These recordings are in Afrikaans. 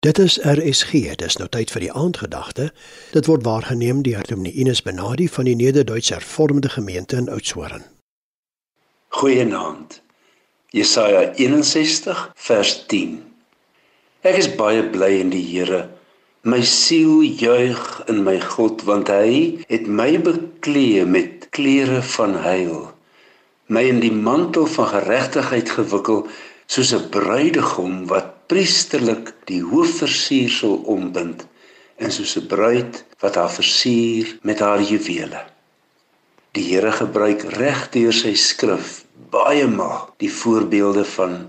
Dit is RSG, dis nou tyd vir die aandgedagte. Dit word waargeneem deur Dominee Ines Benadi van die Nederduits Hervormde Gemeente in Oudtshoorn. Goeienaand. Jesaja 61 vers 10. Ek is baie bly in die Here. My siel juig in my God want hy het my beklee met klere van heil. My in die mantel van geregtigheid gewikkel soos 'n bruidegom wat priesterlik die hoofversiersel ombind en soos 'n bruid wat haar versier met haar juwele. Die Here gebruik regdeur sy skrif baie maal die voorbeelde van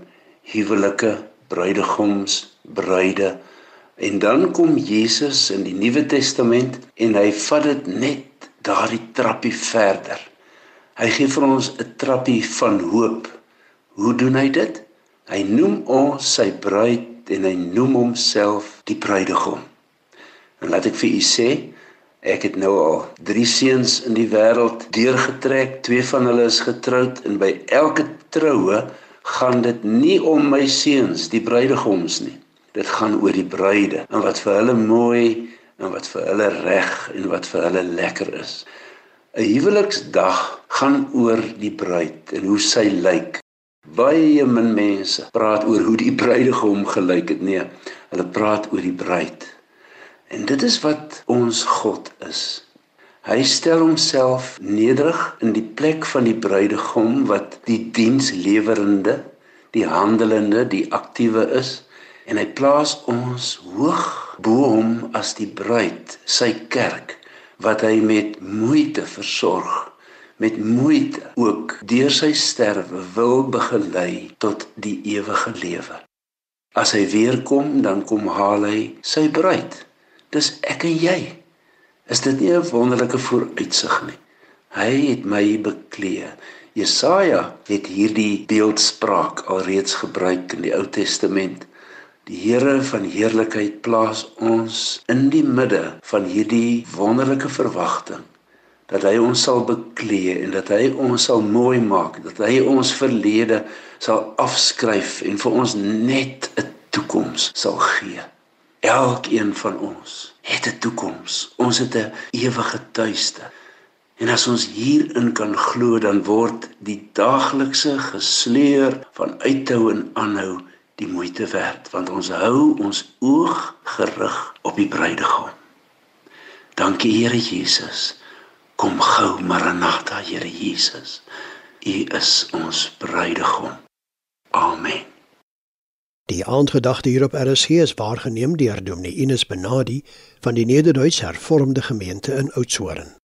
huwelike, bruidegoms, bruide en dan kom Jesus in die Nuwe Testament en hy vat dit net daardie trappie verder. Hy gee vir ons 'n trappie van hoop. Hoe doen hy dit? Hy noem ons sy bruid en hy noem homself die bruidegom. En laat ek vir u sê, ek het nou al 3 seuns in die wêreld deurgetrek. Twee van hulle is getroud en by elke troue gaan dit nie om my seuns, die bruidegoms nie. Dit gaan oor die bruide en wat vir hulle mooi en wat vir hulle reg en wat vir hulle lekker is. 'n Huweliksdag gaan oor die bruid en hoe sy lyk Baie min mense praat oor hoe die bruidegom gelyk het. Nee, hulle praat oor die bruid. En dit is wat ons God is. Hy stel homself nederig in die plek van die bruidegom wat die dienslewerende, die handelende, die aktiewe is en hy plaas ons hoog bo hom as die bruid, sy kerk wat hy met moeite versorg met moeite ook deur sy sterwe wil begelei tot die ewige lewe. As hy weer kom, dan kom haal hy sy bruid. Dis ek en jy. Is dit nie 'n wonderlike vooruitsig nie? Hy het my beklee. Jesaja het hierdie beeldspraak alreeds gebruik in die Ou Testament. Die Here van heerlikheid plaas ons in die midde van hierdie wonderlike verwagting dat hy ons sal beklee en dat hy ons sal mooi maak, dat hy ons verlede sal afskryf en vir ons net 'n toekoms sal gee. Elkeen van ons het 'n toekoms. Ons het 'n ewige tuiste. En as ons hierin kan glo, dan word die daaglikse gesleur van uithou en aanhou die moeite werd, want ons hou ons oog gerig op die bruidegom. Dankie Here Jesus. Kom gou, Maranatha, Here Jesus. U is ons bruidegom. Amen. Die aandgedagte hier op RSG is waargeneem deur Dominee Ines Benadi van die Nederduits Hervormde Gemeente in Oudtshoorn.